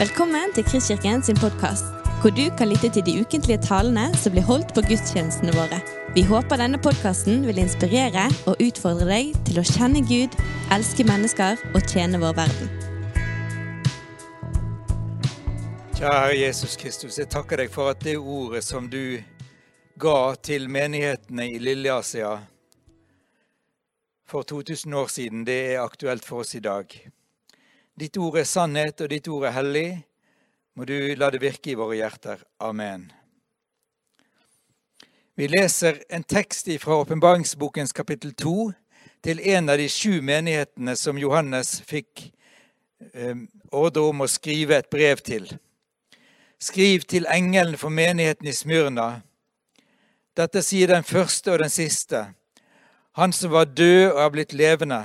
Velkommen til Kristkirken sin podkast, hvor du kan lytte til de ukentlige talene som blir holdt på gudstjenestene våre. Vi håper denne podkasten vil inspirere og utfordre deg til å kjenne Gud, elske mennesker og tjene vår verden. Kjære Jesus Kristus, jeg takker deg for at det ordet som du ga til menighetene i Lilleasia for 2000 år siden, det er aktuelt for oss i dag. Ditt ord er sannhet, og ditt ord er hellig. Må du la det virke i våre hjerter. Amen. Vi leser en tekst fra åpenbaringsbokens kapittel 2 til en av de sju menighetene som Johannes fikk eh, ordre om å skrive et brev til. Skriv til engelen for menigheten i Smyrna. Dette sier den første og den siste, han som var død og er blitt levende.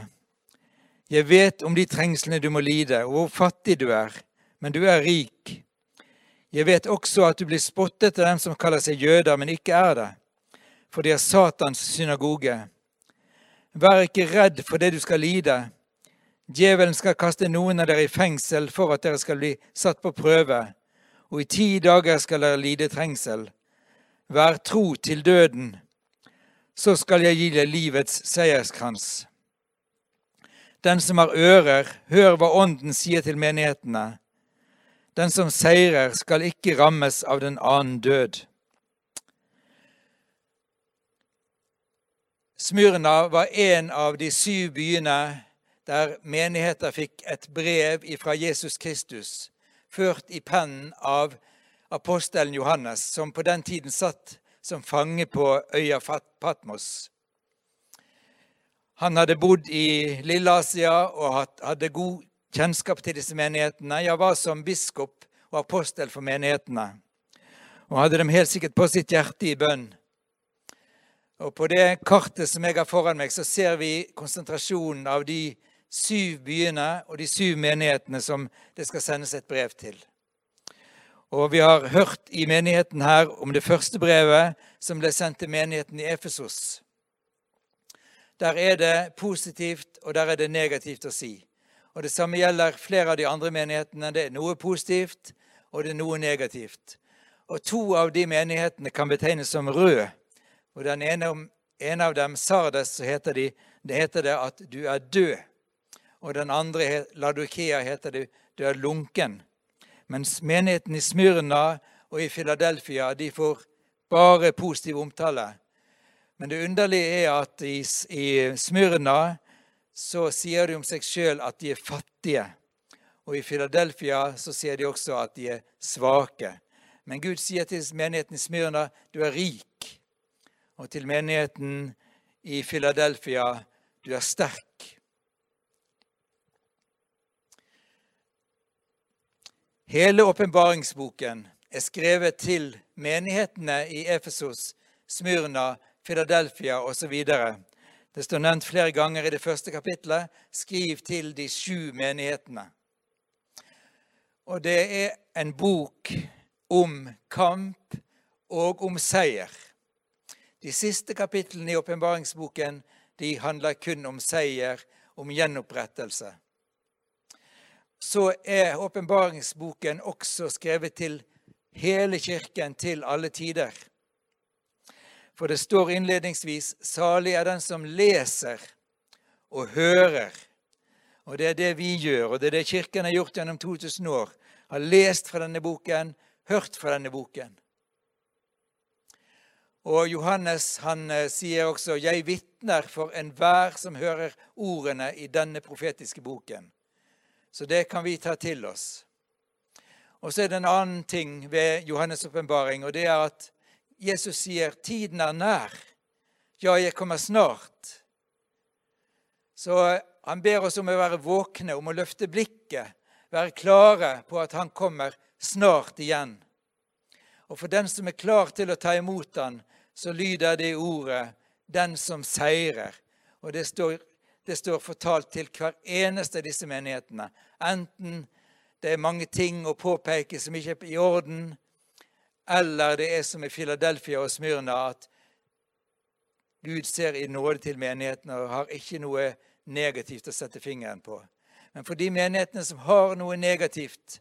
Jeg vet om de trengslene du må lide, og hvor fattig du er, men du er rik. Jeg vet også at du blir spottet av dem som kaller seg jøder, men ikke er det, for de er Satans synagoge. Vær ikke redd for det du skal lide. Djevelen skal kaste noen av dere i fengsel for at dere skal bli satt på prøve, og i ti dager skal dere lide trengsel. Vær tro til døden, så skal jeg gi deg livets seierskrans. Den som har ører, hør hva Ånden sier til menighetene. Den som seirer, skal ikke rammes av den annen død. Smyrna var en av de syv byene der menigheter fikk et brev fra Jesus Kristus, ført i pennen av apostelen Johannes, som på den tiden satt som fange på øya Patmos. Han hadde bodd i Lilleasia og hadde god kjennskap til disse menighetene. Jeg var som biskop og apostel for menighetene og hadde dem helt sikkert på sitt hjerte i bønn. Og På det kartet som jeg har foran meg, så ser vi konsentrasjonen av de syv byene og de syv menighetene som det skal sendes et brev til. Og Vi har hørt i menigheten her om det første brevet som ble sendt til menigheten i Efesos. Der er det positivt, og der er det negativt å si. Og Det samme gjelder flere av de andre menighetene. Det er noe positivt, og det er noe negativt. Og To av de menighetene kan betegnes som røde. Og den ene, ene av dem, Sardes, så heter, de, det heter det at du er død. Og den andre, Ladokea, heter det du er lunken. Mens menigheten i Smyrna og i Philadelphia de får bare positiv omtale. Men det underlige er at i, i Smyrna så sier de om seg sjøl at de er fattige. Og i Philadelphia så sier de også at de er svake. Men Gud sier til menigheten i Smyrna du er rik. Og til menigheten i Philadelphia du er sterk. Hele åpenbaringsboken er skrevet til menighetene i Efesos, Smyrna, Philadelphia osv. Det står nevnt flere ganger i det første kapitlet. Skriv til de sju menighetene. Og det er en bok om kamp og om seier. De siste kapitlene i åpenbaringsboken handler kun om seier, om gjenopprettelse. Så er åpenbaringsboken også skrevet til hele Kirken til alle tider. For det står innledningsvis 'Salig er den som leser og hører'. Og det er det vi gjør, og det er det Kirken har gjort gjennom 2000 år. Har lest fra denne boken, hørt fra denne boken. Og Johannes han eh, sier også 'Jeg vitner for enhver som hører ordene i denne profetiske boken'. Så det kan vi ta til oss. Og så er det en annen ting ved Johannes' åpenbaring, og det er at Jesus sier 'tiden er nær'. Ja, jeg kommer snart. Så han ber oss om å være våkne, om å løfte blikket, være klare på at han kommer snart igjen. Og for den som er klar til å ta imot han, så lyder det ordet 'den som seirer'. Og det står, det står fortalt til hver eneste av disse menighetene. Enten det er mange ting å påpeke som ikke er i orden, eller det er som i Philadelphia og Smyrna, at Gud ser i nåde til menighetene og har ikke noe negativt å sette fingeren på. Men for de menighetene som har noe negativt,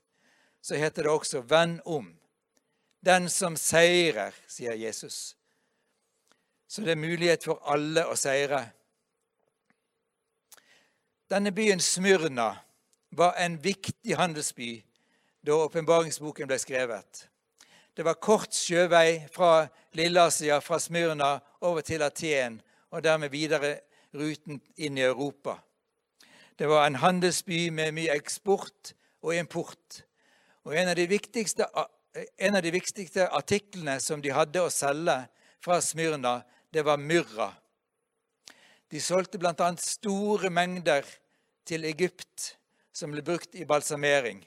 så heter det også 'venn om'. Den som seirer, sier Jesus. Så det er mulighet for alle å seire. Denne byen Smyrna var en viktig handelsby da åpenbaringsboken ble skrevet. Det var kort sjøvei fra Lilleasia, fra Smyrna, over til Aten, og dermed videre ruten inn i Europa. Det var en handelsby med mye eksport og import. Og en av de viktigste, en av de viktigste artiklene som de hadde å selge fra Smyrna, det var myrra. De solgte bl.a. store mengder til Egypt som ble brukt i balsamering.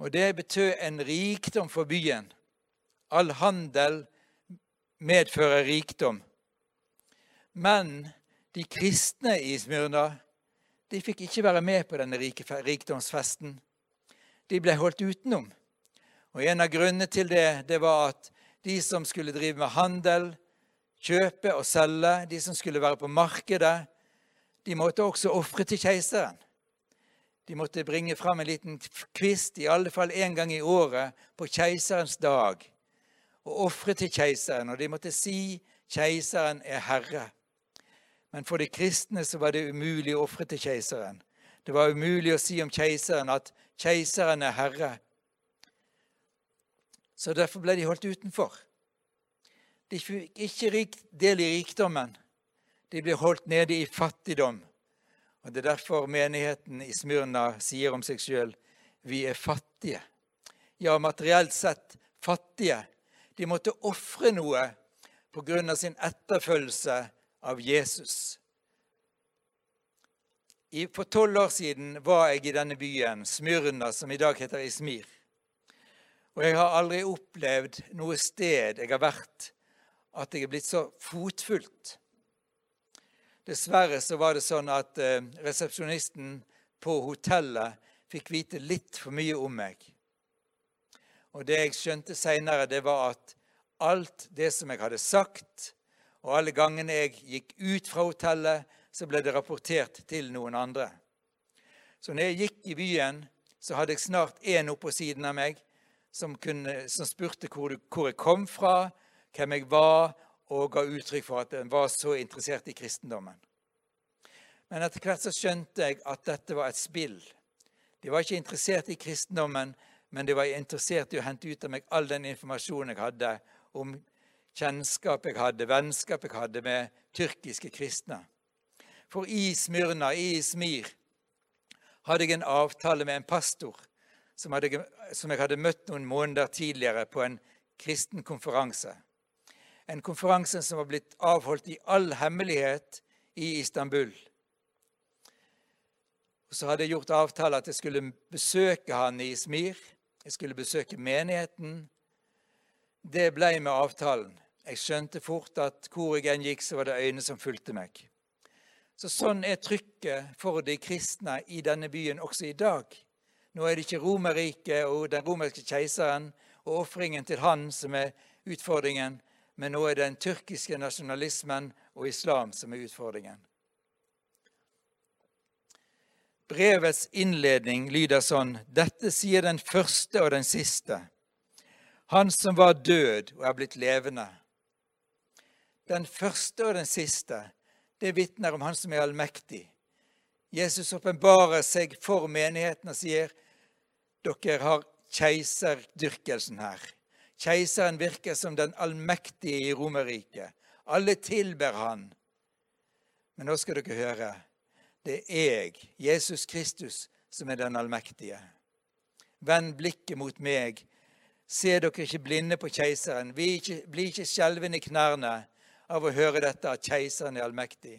Og det betød en rikdom for byen. All handel medfører rikdom. Men de kristne i Smyrna de fikk ikke være med på denne rikdomsfesten. De ble holdt utenom. Og En av grunnene til det, det var at de som skulle drive med handel, kjøpe og selge, de som skulle være på markedet, de måtte også ofre til keiseren. De måtte bringe fram en liten kvist, i alle fall én gang i året, på keiserens dag, og ofre til keiseren. Og de måtte si 'Keiseren er herre'. Men for de kristne så var det umulig å ofre til keiseren. Det var umulig å si om keiseren at 'keiseren er herre'. Så derfor ble de holdt utenfor. De fikk ikke del i rikdommen. De ble holdt nede i fattigdom. Og Det er derfor menigheten i Smyrna sier om seg sjøl vi er fattige. Ja, materielt sett fattige. De måtte ofre noe pga. sin etterfølgelse av Jesus. For tolv år siden var jeg i denne byen, Smyrna, som i dag heter Ismir. Og jeg har aldri opplevd noe sted jeg har vært, at jeg er blitt så fotfulgt. Dessverre så var det sånn at eh, resepsjonisten på hotellet fikk vite litt for mye om meg. Og det jeg skjønte seinere, det var at alt det som jeg hadde sagt, og alle gangene jeg gikk ut fra hotellet, så ble det rapportert til noen andre. Så når jeg gikk i byen, så hadde jeg snart én oppå siden av meg som, kunne, som spurte hvor, hvor, jeg kom fra, hvem jeg var, og ga uttrykk for at en var så interessert i kristendommen. Men etter hvert så skjønte jeg at dette var et spill. De var ikke interessert i kristendommen, men de var interessert i å hente ut av meg all den informasjonen jeg hadde om kjennskap jeg hadde, vennskap jeg hadde med tyrkiske kristne. For i Smyrna, i Smir, hadde jeg en avtale med en pastor som, hadde, som jeg hadde møtt noen måneder tidligere på en kristen konferanse. En konferanse som var blitt avholdt i all hemmelighet i Istanbul. Og Så hadde jeg gjort avtale at jeg skulle besøke han i Smir. Jeg skulle besøke menigheten. Det ble med avtalen. Jeg skjønte fort at hvor jeg enn gikk, så var det øyne som fulgte meg. Så Sånn er trykket for de kristne i denne byen også i dag. Nå er det ikke Romerriket og den romerske keiseren og ofringen til han som er utfordringen, men nå er det den tyrkiske nasjonalismen og islam som er utfordringen. Brevets innledning lyder sånn.: Dette sier den første og den siste, han som var død og er blitt levende. Den første og den siste, det vitner om Han som er allmektig. Jesus åpenbarer seg for menigheten og sier dere har keiserdyrkelsen her. Keiseren virker som den allmektige i Romerriket. Alle tilber han. Men nå skal dere høre. Det er jeg, Jesus Kristus, som er den allmektige. Vend blikket mot meg. Se dere ikke blinde på keiseren. Bli ikke, bli ikke skjelvende i knærne av å høre dette at keiseren er allmektig.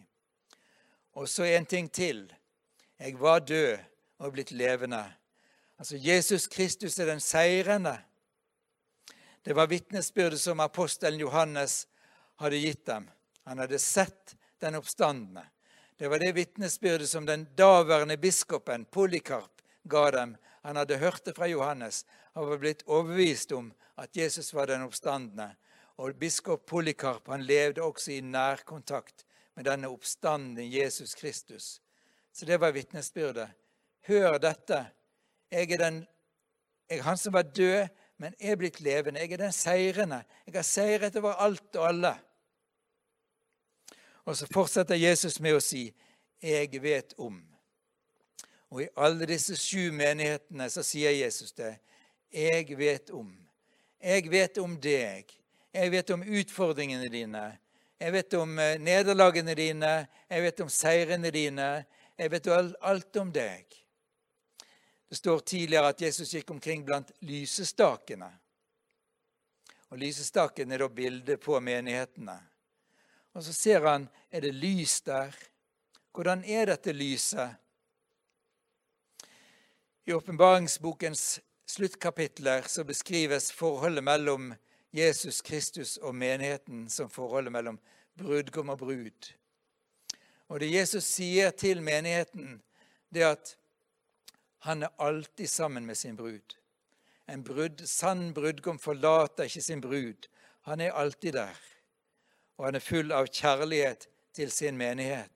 Og så en ting til. Jeg var død og blitt levende. Altså, Jesus Kristus er den seirende. Det var vitnesbyrdet som apostelen Johannes hadde gitt dem. Han hadde sett den oppstandende. Det var det vitnesbyrdet som den daværende biskopen Polikarp ga dem. Han hadde hørt det fra Johannes. Han var blitt overbevist om at Jesus var den oppstandende. Og biskop Polikarp han levde også i nærkontakt med denne oppstanden Jesus Kristus. Så det var vitnesbyrdet. Hør dette. Jeg er, den, Jeg er han som var død, men er blitt levende. Jeg er den seirende. Jeg har seiret over alt og alle. Og så fortsetter Jesus med å si, 'Jeg vet om'. Og i alle disse sju menighetene så sier Jesus det. 'Jeg vet om'. Jeg vet om deg. Jeg vet om utfordringene dine. Jeg vet om eh, nederlagene dine. Jeg vet om seirene dine. Jeg vet alt om deg. Det står tidligere at Jesus gikk omkring blant lysestakene. Og Lysestaken er da bildet på menighetene. Og så ser han er det lys der. Hvordan er dette lyset? I åpenbaringsbokens sluttkapitler så beskrives forholdet mellom Jesus Kristus og menigheten som forholdet mellom brudgom og brud. Og det Jesus sier til menigheten, det er at han er alltid sammen med sin brud. En brud, sann brudgom forlater ikke sin brud. Han er alltid der. Og han er full av kjærlighet til sin menighet.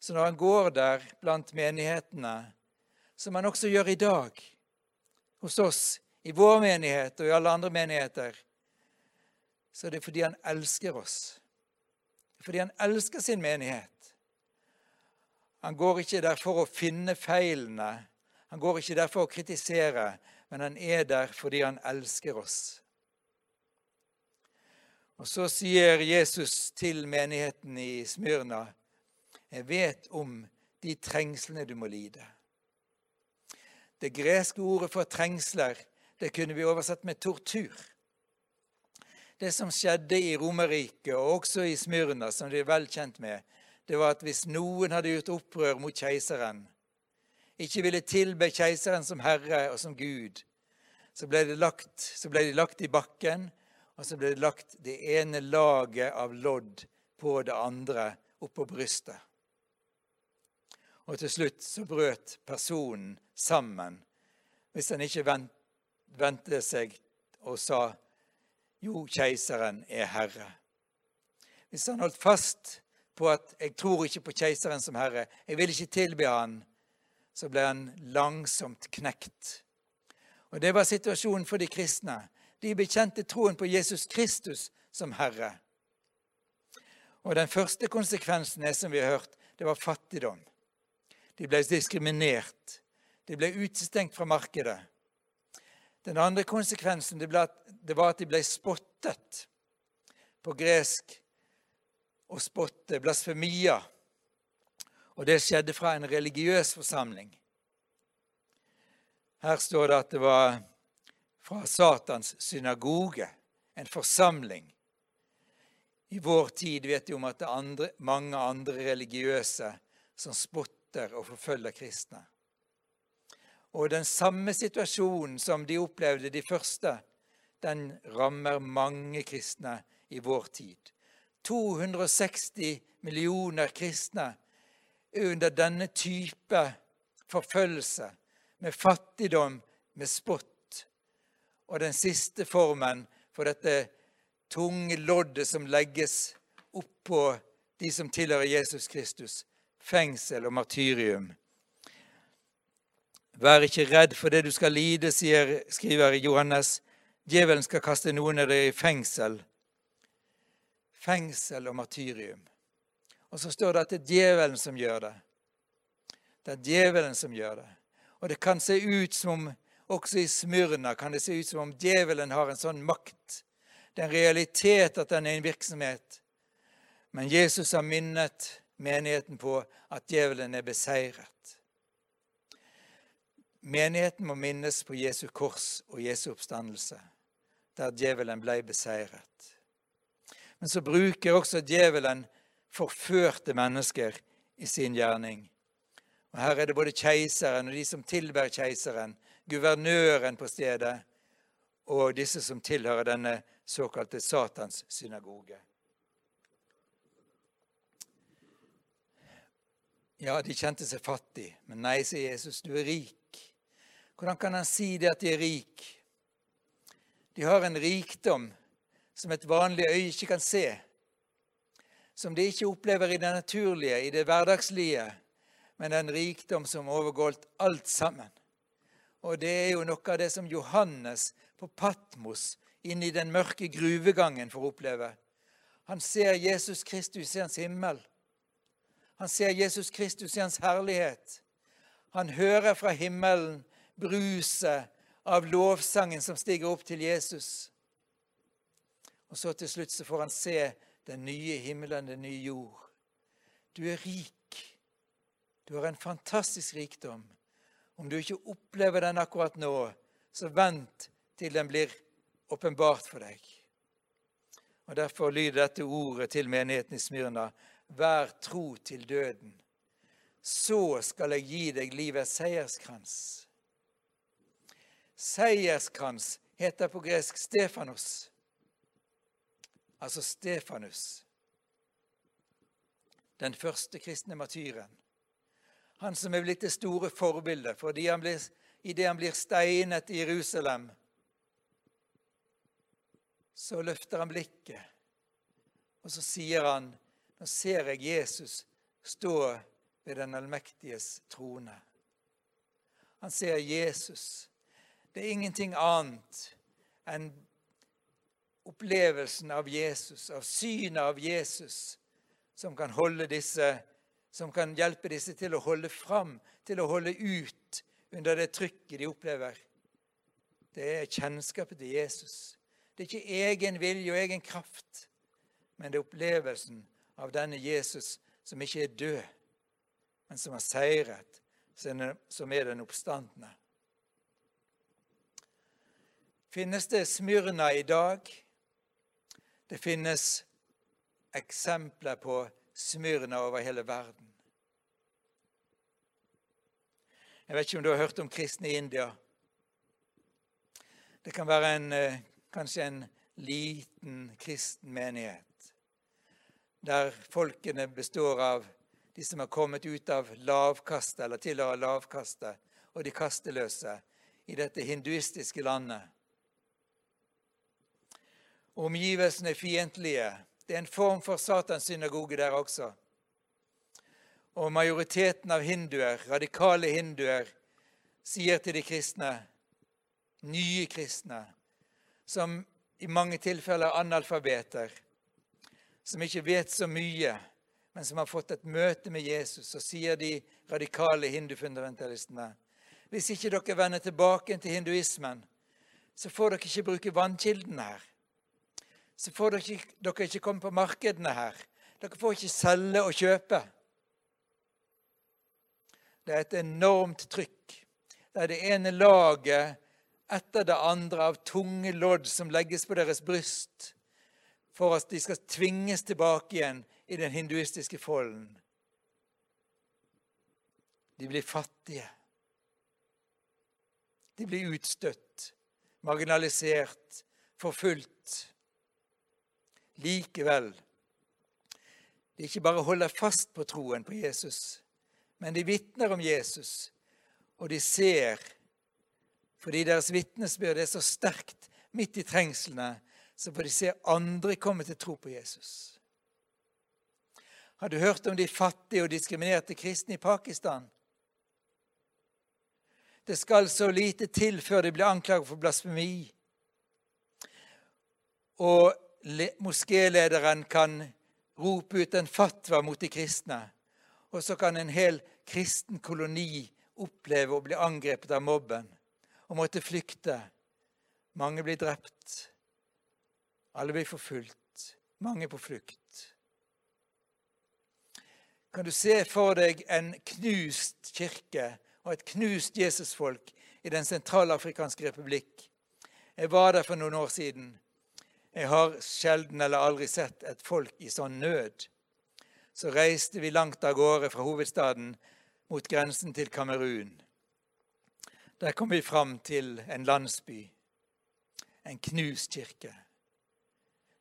Så når han går der blant menighetene, som han også gjør i dag hos oss, i vår menighet og i alle andre menigheter, så er det fordi han elsker oss. Fordi han elsker sin menighet. Han går ikke der for å finne feilene. Han går ikke der for å kritisere, men han er der fordi han elsker oss. Og så sier Jesus til menigheten i Smyrna, 'Jeg vet om de trengslene du må lide.' Det greske ordet for trengsler det kunne vi oversatt med tortur. Det som skjedde i Romerriket, og også i Smyrna, som de er vel kjent med, det var at hvis noen hadde gjort opprør mot keiseren, ikke ville tilbe keiseren som herre og som Gud, så ble, lagt, så ble de lagt i bakken, og så ble det lagt det ene laget av lodd på det andre oppå brystet. Og til slutt så brøt personen sammen hvis han ikke vendte seg og sa jo, keiseren er herre. Hvis han holdt fast på at 'jeg tror ikke på keiseren som herre', 'jeg vil ikke tilbe han', så ble han langsomt knekt. Og Det var situasjonen for de kristne. De bekjente troen på Jesus Kristus som herre. Og Den første konsekvensen er, som vi har hørt, det var fattigdom. De ble diskriminert. De ble utestengt fra markedet. Den andre konsekvensen det, ble, det var at de ble spottet. På gresk å spotte, blasfemia. Og det skjedde fra en religiøs forsamling. Her står det at det var fra Satans synagoge, en forsamling. I vår tid vet vi om at det er andre, mange andre religiøse som spotter og forfølger kristne. Og den samme situasjonen som de opplevde de første, den rammer mange kristne i vår tid. 260 millioner kristne er under denne type forfølgelse, med fattigdom, med spott. Og den siste formen for dette tunge loddet som legges oppå de som tilhører Jesus Kristus, fengsel og martyrium. Vær ikke redd for det du skal lide, sier, skriver Johannes. Djevelen skal kaste noen av dere i fengsel. Fengsel og martyrium. Og så står det at det er djevelen som gjør det. Det er djevelen som gjør det. Og det kan se ut som om også i Smyrna kan det se ut som om djevelen har en sånn makt. Det er en realitet at den er en virksomhet. Men Jesus har minnet menigheten på at djevelen er beseiret. Menigheten må minnes på Jesu kors og Jesu oppstandelse, der djevelen ble beseiret. Men så bruker også djevelen forførte mennesker i sin gjerning. Og Her er det både keiseren og de som tilber keiseren, guvernøren på stedet, og disse som tilhører denne såkalte Satans synagoge. Ja, de kjente seg fattig, men nei, sier Jesus, du er rik. Hvordan kan han si det at de er rik? De har en rikdom som et vanlig øye ikke kan se, som de ikke opplever i det naturlige, i det hverdagslige, men en rikdom som overgår alt sammen. Og det er jo noe av det som Johannes på Patmos, inne i den mørke gruvegangen, får oppleve. Han ser Jesus Kristus i hans himmel. Han ser Jesus Kristus i hans herlighet. Han hører fra himmelen bruset av lovsangen som stiger opp til Jesus. Og så til slutt så får han se den nye himmelen, den nye jord. Du er rik. Du har en fantastisk rikdom. Om du ikke opplever den akkurat nå, så vent til den blir åpenbart for deg. Og Derfor lyder dette ordet til menigheten i Smyrna. Vær tro til døden. Så skal jeg gi deg livets seierskrans. Seierskrans heter på gresk Stefanos, altså Stefanus. Den første kristne martyren. Han som er blitt det store forbildet fordi han blir, idet han blir steinet i Jerusalem. Så løfter han blikket, og så sier han Nå ser jeg Jesus stå ved den allmektiges trone. Han ser Jesus. Det er ingenting annet enn opplevelsen av Jesus, av synet av Jesus, som kan holde disse som kan hjelpe disse til å holde fram, til å holde ut under det trykket de opplever. Det er kjennskapet til Jesus. Det er ikke egen vilje og egen kraft, men det er opplevelsen av denne Jesus som ikke er død, men som har seiret, som er den oppstandende. Finnes det Smyrna i dag? Det finnes eksempler på Smyrna over hele verden. Jeg vet ikke om du har hørt om kristne i India. Det kan være en, eh, kanskje en liten kristen menighet, der folkene består av de som har kommet ut av lavkastet, eller tilhører lavkastet, og de kasteløse i dette hinduistiske landet. Omgivelsene er fiendtlige. Det er en form for Satans synagoge der også. Og majoriteten av hinduer, radikale hinduer, sier til de kristne, nye kristne, som i mange tilfeller er analfabeter, som ikke vet så mye, men som har fått et møte med Jesus, så sier de radikale hindufundamentalistene hvis ikke dere vender tilbake til hinduismen, så får dere ikke bruke vannkilden her. Så får dere ikke, dere ikke komme på markedene her. Dere får ikke selge og kjøpe. Det er et enormt trykk. Det er det ene laget etter det andre av tunge lodd som legges på deres bryst for at de skal tvinges tilbake igjen i den hinduistiske folden. De blir fattige. De blir utstøtt, marginalisert, forfulgt. Likevel De ikke bare holder fast på troen på Jesus, men de vitner om Jesus, og de ser, fordi deres vitnesbyrd er så sterkt midt i trengslene, så får de se andre komme til tro på Jesus. Har du hørt om de fattige og diskriminerte kristne i Pakistan? Det skal så lite til før de blir anklaget for blasfemi. Og moskélederen kan rope ut en fatwa mot de kristne. Og så kan en hel kristen koloni oppleve å bli angrepet av mobben og måtte flykte. Mange blir drept. Alle blir forfulgt. Mange på flukt. Kan du se for deg en knust kirke og et knust Jesusfolk i Den sentralafrikanske republikk? Jeg var der for noen år siden. Jeg har sjelden eller aldri sett et folk i sånn nød så reiste vi langt av gårde fra hovedstaden mot grensen til Kamerun. Der kom vi fram til en landsby, en knust kirke.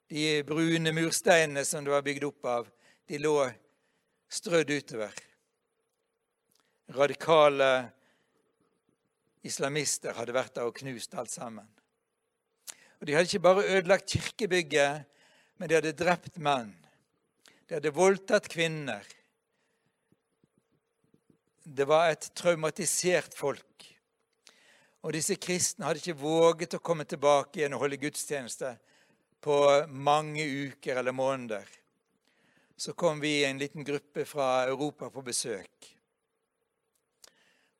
De brune mursteinene som det var bygd opp av, de lå strødd utover. Radikale islamister hadde vært der og knust alt sammen. Og De hadde ikke bare ødelagt kirkebygget, men de hadde drept menn. De hadde voldtatt kvinner. Det var et traumatisert folk. Og disse kristne hadde ikke våget å komme tilbake igjen og holde gudstjeneste på mange uker eller måneder. Så kom vi en liten gruppe fra Europa på besøk.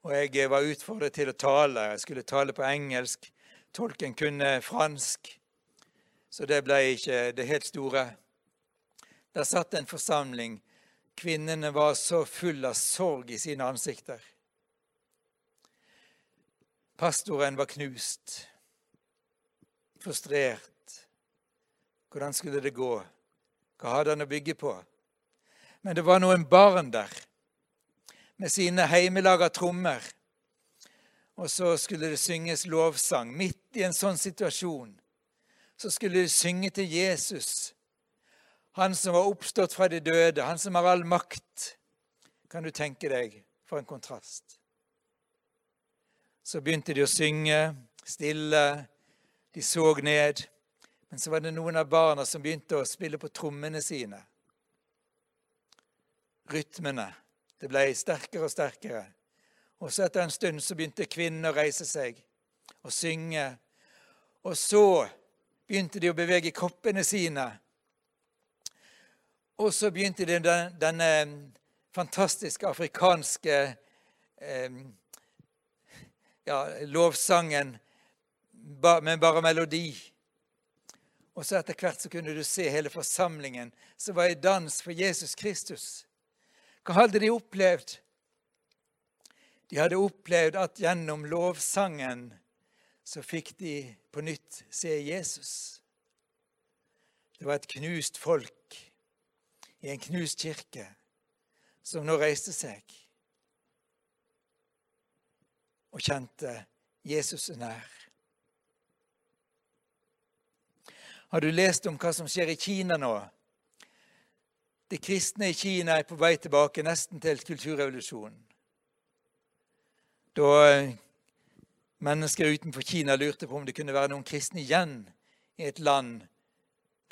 Og jeg var utfordret til å tale. Jeg skulle tale på engelsk. Tolken kunne fransk. Så det ble ikke det helt store. Der satt en forsamling. Kvinnene var så full av sorg i sine ansikter. Pastoren var knust, frustrert. Hvordan skulle det gå? Hva hadde han å bygge på? Men det var noen barn der med sine heimelaga trommer. Og så skulle det synges lovsang. Midt i en sånn situasjon så skulle de synge til Jesus, han som var oppstått fra de døde, han som har all makt. Kan du tenke deg for en kontrast? Så begynte de å synge stille, de så ned. Men så var det noen av barna som begynte å spille på trommene sine. Rytmene. Det ble sterkere og sterkere. Og så etter en stund så begynte kvinnene å reise seg og synge. Og så begynte de å bevege kroppene sine. Og så begynte de den, denne fantastiske afrikanske eh, ja, lovsangen med bare melodi. Og så etter hvert så kunne du se hele forsamlingen som var i dans for Jesus Kristus. Hva hadde de opplevd? De hadde opplevd at gjennom lovsangen så fikk de på nytt se Jesus. Det var et knust folk i en knust kirke som nå reiste seg og kjente Jesus er nær. Har du lest om hva som skjer i Kina nå? De kristne i Kina er på vei tilbake nesten til kulturrevolusjonen. Da eh, mennesker utenfor Kina lurte på om det kunne være noen kristne igjen i et land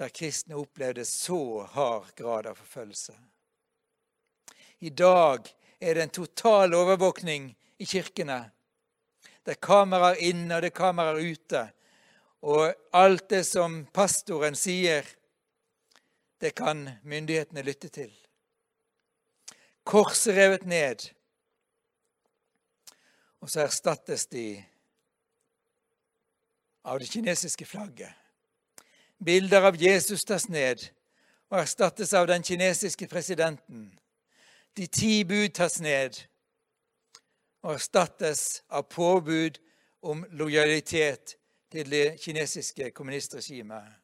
der kristne opplevde så hard grad av forfølgelse. I dag er det en total overvåkning i kirkene. Det er kameraer inne og det er kameraer ute. Og alt det som pastoren sier, det kan myndighetene lytte til. Korset revet ned, og så erstattes de av det kinesiske flagget. Bilder av Jesus tas ned og erstattes av den kinesiske presidenten. De ti bud tas ned og erstattes av påbud om lojalitet til det kinesiske kommunistregimet.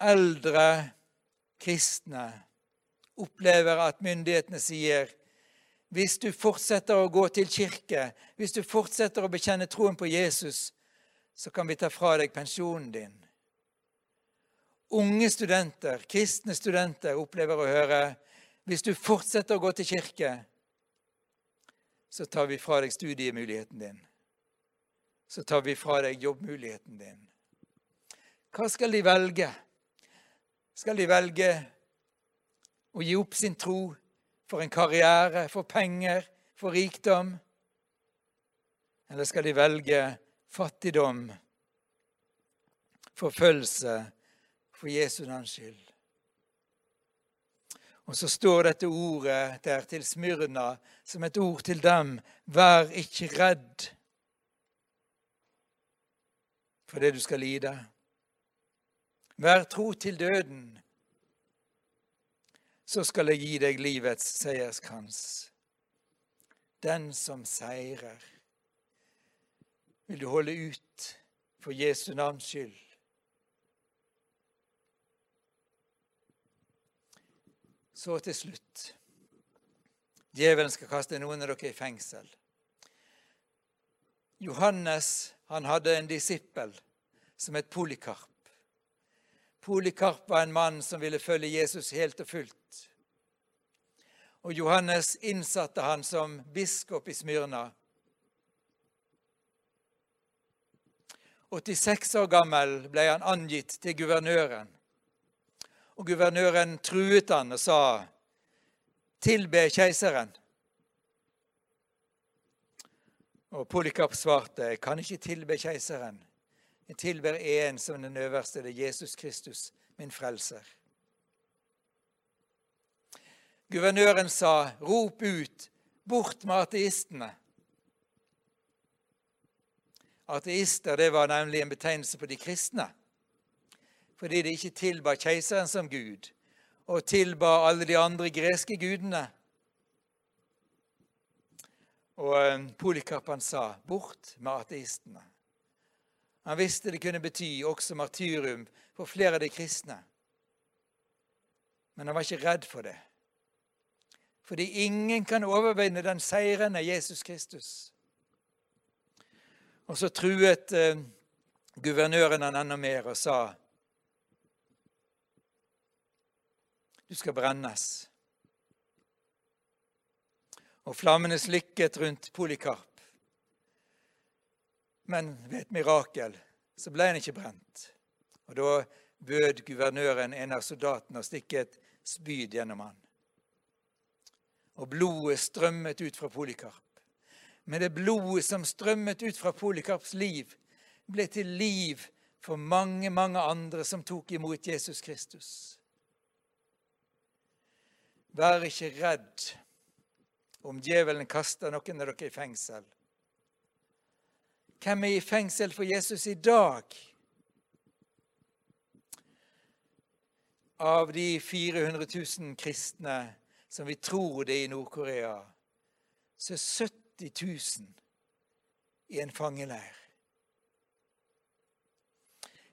eldre kristne opplever at myndighetene sier hvis du fortsetter å gå til kirke, hvis du fortsetter å bekjenne troen på Jesus, så kan vi ta fra deg pensjonen din. Unge studenter, kristne studenter, opplever å høre hvis du fortsetter å gå til kirke, så tar vi fra deg studiemuligheten din. Så tar vi fra deg jobbmuligheten din. Hva skal de velge? skal de velge å gi opp sin tro for en karriere, for penger, for rikdom? Eller skal de velge fattigdom, forfølgelse for Jesu navns skyld? Og så står dette ordet der til Smyrna som et ord til dem. Vær ikke redd for det du skal lide. Vær tro til døden, så skal jeg gi deg livets seierskrans. Den som seirer. Vil du holde ut for Jesu navns skyld? Så til slutt. Djevelen skal kaste noen av dere i fengsel. Johannes han hadde en disippel som het Polikarp. Polikarp var en mann som ville følge Jesus helt og fullt. Og Johannes innsatte han som biskop i Smyrna. 86 år gammel ble han angitt til guvernøren. Og guvernøren truet han og sa, 'Tilbe keiseren'. Og Polikarp svarte, 'Jeg kan ikke tilbe keiseren.' 'Jeg tilber en som den øverste, det er Jesus Kristus, min frelser.' Guvernøren sa, 'Rop ut, bort med ateistene.' Ateister det var nemlig en betegnelse på de kristne, fordi de ikke tilba keiseren som gud og tilba alle de andre greske gudene. Og eh, sa 'bort med ateistene'. Han visste det kunne bety også martyrum for flere av de kristne. Men han var ikke redd for det. Fordi ingen kan overvinne den seirende Jesus Kristus. Og så truet eh, guvernøren han enda mer og sa Du skal brennes. Og flammene slikket rundt Polikarp. Men ved et mirakel så ble han ikke brent. Og da bød guvernøren en av soldatene å stikke et spyd gjennom han. Og blodet strømmet ut fra Polikarp. Men det blodet som strømmet ut fra Polikarps liv, ble til liv for mange, mange andre som tok imot Jesus Kristus. Vær ikke redd om djevelen kaster noen av dere i fengsel. Hvem er i fengsel for Jesus i dag? Av de 400 000 kristne som vi tror det er i Nord-Korea, så er 70 000 i en fangeleir.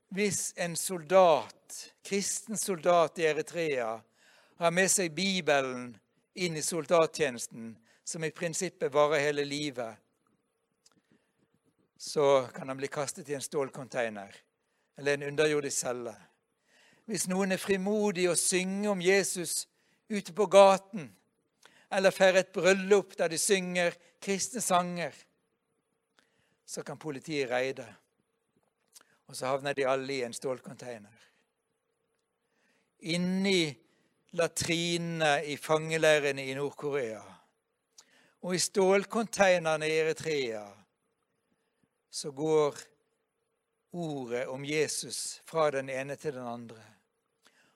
Hvis en soldat, kristen soldat i Eritrea har med seg Bibelen inn i soldattjenesten, som i prinsippet varer hele livet, så kan han bli kastet i en stålcontainer eller en underjordisk celle. Hvis noen er frimodig og synger om Jesus ute på gaten, eller feirer et bryllup der de synger kristne sanger, så kan politiet reide. Og så havner de alle i en stålcontainer. Inni latrinene i fangeleirene i Nord-Korea og i stålkonteinerne i Eritrea så går ordet om Jesus fra den ene til den andre.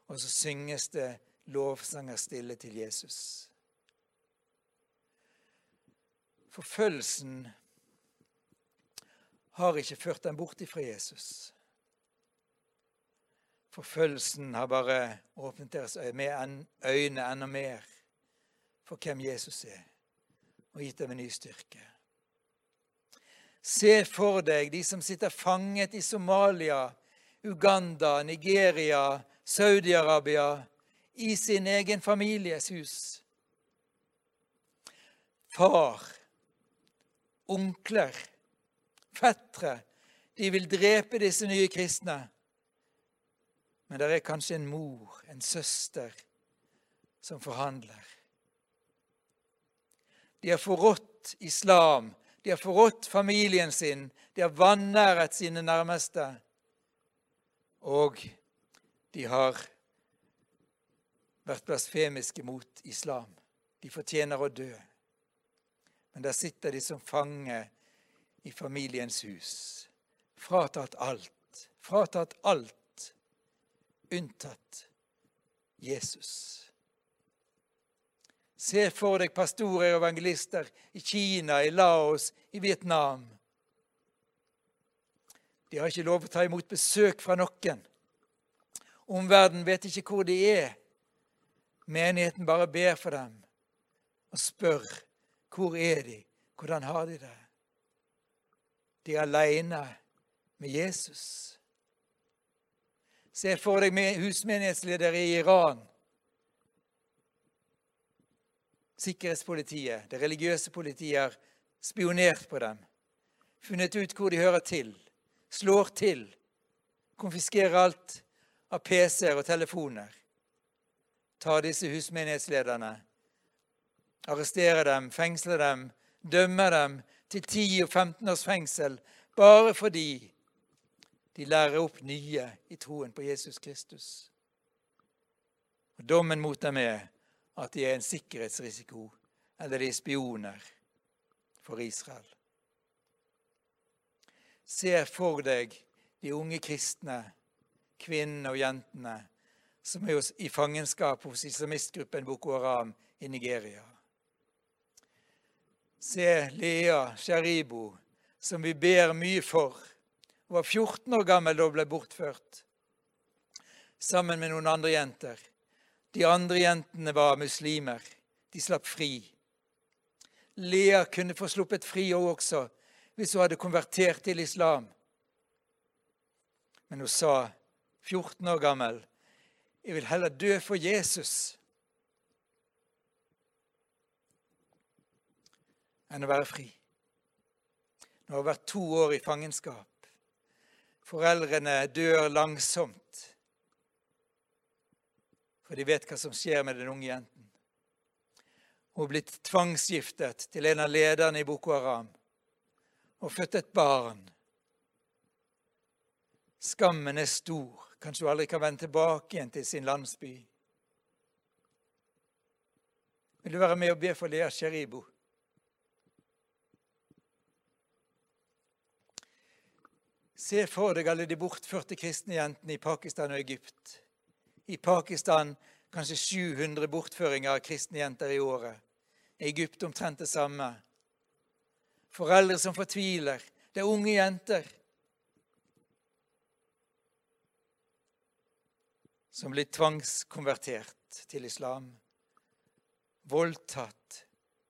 Og så synges det lovsanger stille til Jesus. Forfølgelsen har ikke ført dem bort ifra Jesus. Forfølgelsen har bare åpnet deres øyne enda mer for hvem Jesus er, og gitt dem en ny styrke. Se for deg de som sitter fanget i Somalia, Uganda, Nigeria, Saudi-Arabia, i sin egen families hus. Far onkler, fettere. De vil drepe disse nye kristne. Men det er kanskje en mor, en søster, som forhandler. De har forrådt islam, de har forrådt familien sin, de har vanæret sine nærmeste. Og de har vært blasfemiske mot islam. De fortjener å dø. Men der sitter de som fange i familiens hus. Fratatt alt. Fratatt alt unntatt Jesus. Se for deg pastorer og evangelister i Kina, i Laos, i Vietnam. De har ikke lov å ta imot besøk fra noen. Omverdenen vet ikke hvor de er. Menigheten bare ber for dem og spør hvor er de? Hvordan har de det? De er aleine med Jesus. Se for deg husmenighetsledere i Iran. Sikkerhetspolitiet, det religiøse politiet, har spionert på dem. Funnet ut hvor de hører til. Slår til. Konfiskerer alt av PC-er og telefoner. Tar disse husmenighetslederne Arresterer dem, fengsler dem, dømmer dem til 10 og 15 års fengsel bare fordi de lærer opp nye i troen på Jesus Kristus. Og Dommen mot dem er at de er en sikkerhetsrisiko, eller de er spioner for Israel. Se for deg de unge kristne, kvinnene og jentene, som er i fangenskap hos islamistgruppen Boko Haram i Nigeria. Se Lea Sharibo, som vi ber mye for. Hun var 14 år gammel da hun ble bortført, sammen med noen andre jenter. De andre jentene var muslimer. De slapp fri. Lea kunne få sluppet fri også hvis hun hadde konvertert til islam. Men hun sa, 14 år gammel, 'Jeg vil heller dø for Jesus' enn å være fri. Nå har hun vært to år i fangenskap. Foreldrene dør langsomt, for de vet hva som skjer med den unge jenten. Hun er blitt tvangsgiftet til en av lederne i Boko Haram og født et barn. Skammen er stor. Kanskje hun aldri kan vende tilbake igjen til sin landsby. Vil du være med og be for Lea Sheribo? Se for deg alle de bortførte kristne jentene i Pakistan og Egypt. I Pakistan kanskje 700 bortføringer av kristne jenter i året. I Egypt omtrent det samme. Foreldre som fortviler. Det er unge jenter som blir tvangskonvertert til islam. Voldtatt,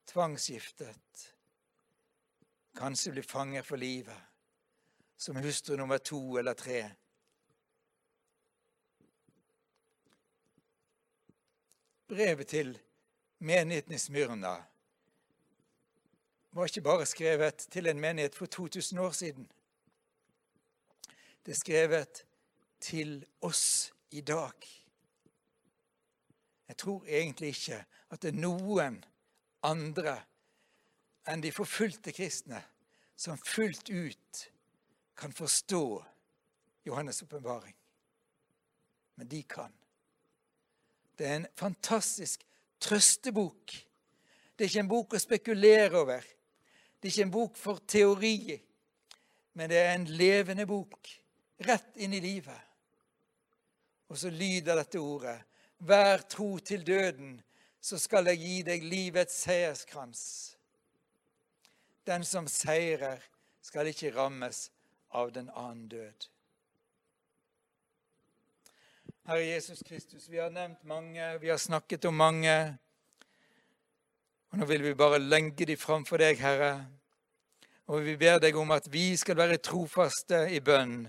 tvangsgiftet. Kanskje blir fanger for livet som hustru nummer to eller tre. Brevet til menigheten i Smyrna var ikke bare skrevet til en menighet for 2000 år siden. Det er skrevet til oss i dag. Jeg tror egentlig ikke at det er noen andre enn de forfulgte kristne som fullt ut kan forstå Johannes' åpenbaring. Men de kan. Det er en fantastisk trøstebok. Det er ikke en bok å spekulere over. Det er ikke en bok for teori, men det er en levende bok rett inn i livet. Og så lyder dette ordet. Vær tro til døden, så skal jeg gi deg livets seierskrans. Den som seirer, skal ikke rammes av den annen død. Herre Jesus Kristus, vi har nevnt mange, vi har snakket om mange. Og nå vil vi bare lenge de framfor deg, Herre. Og vi ber deg om at vi skal være trofaste i bønn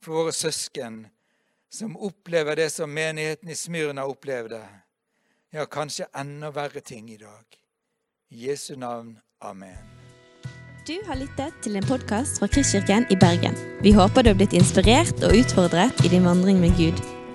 for våre søsken som opplever det som menigheten i Smyrna opplevde. Ja, kanskje enda verre ting i dag. I Jesu navn. Amen. Du har lyttet til en podkast fra Kristkirken i Bergen. Vi håper du har blitt inspirert og utfordret i din vandring med Gud.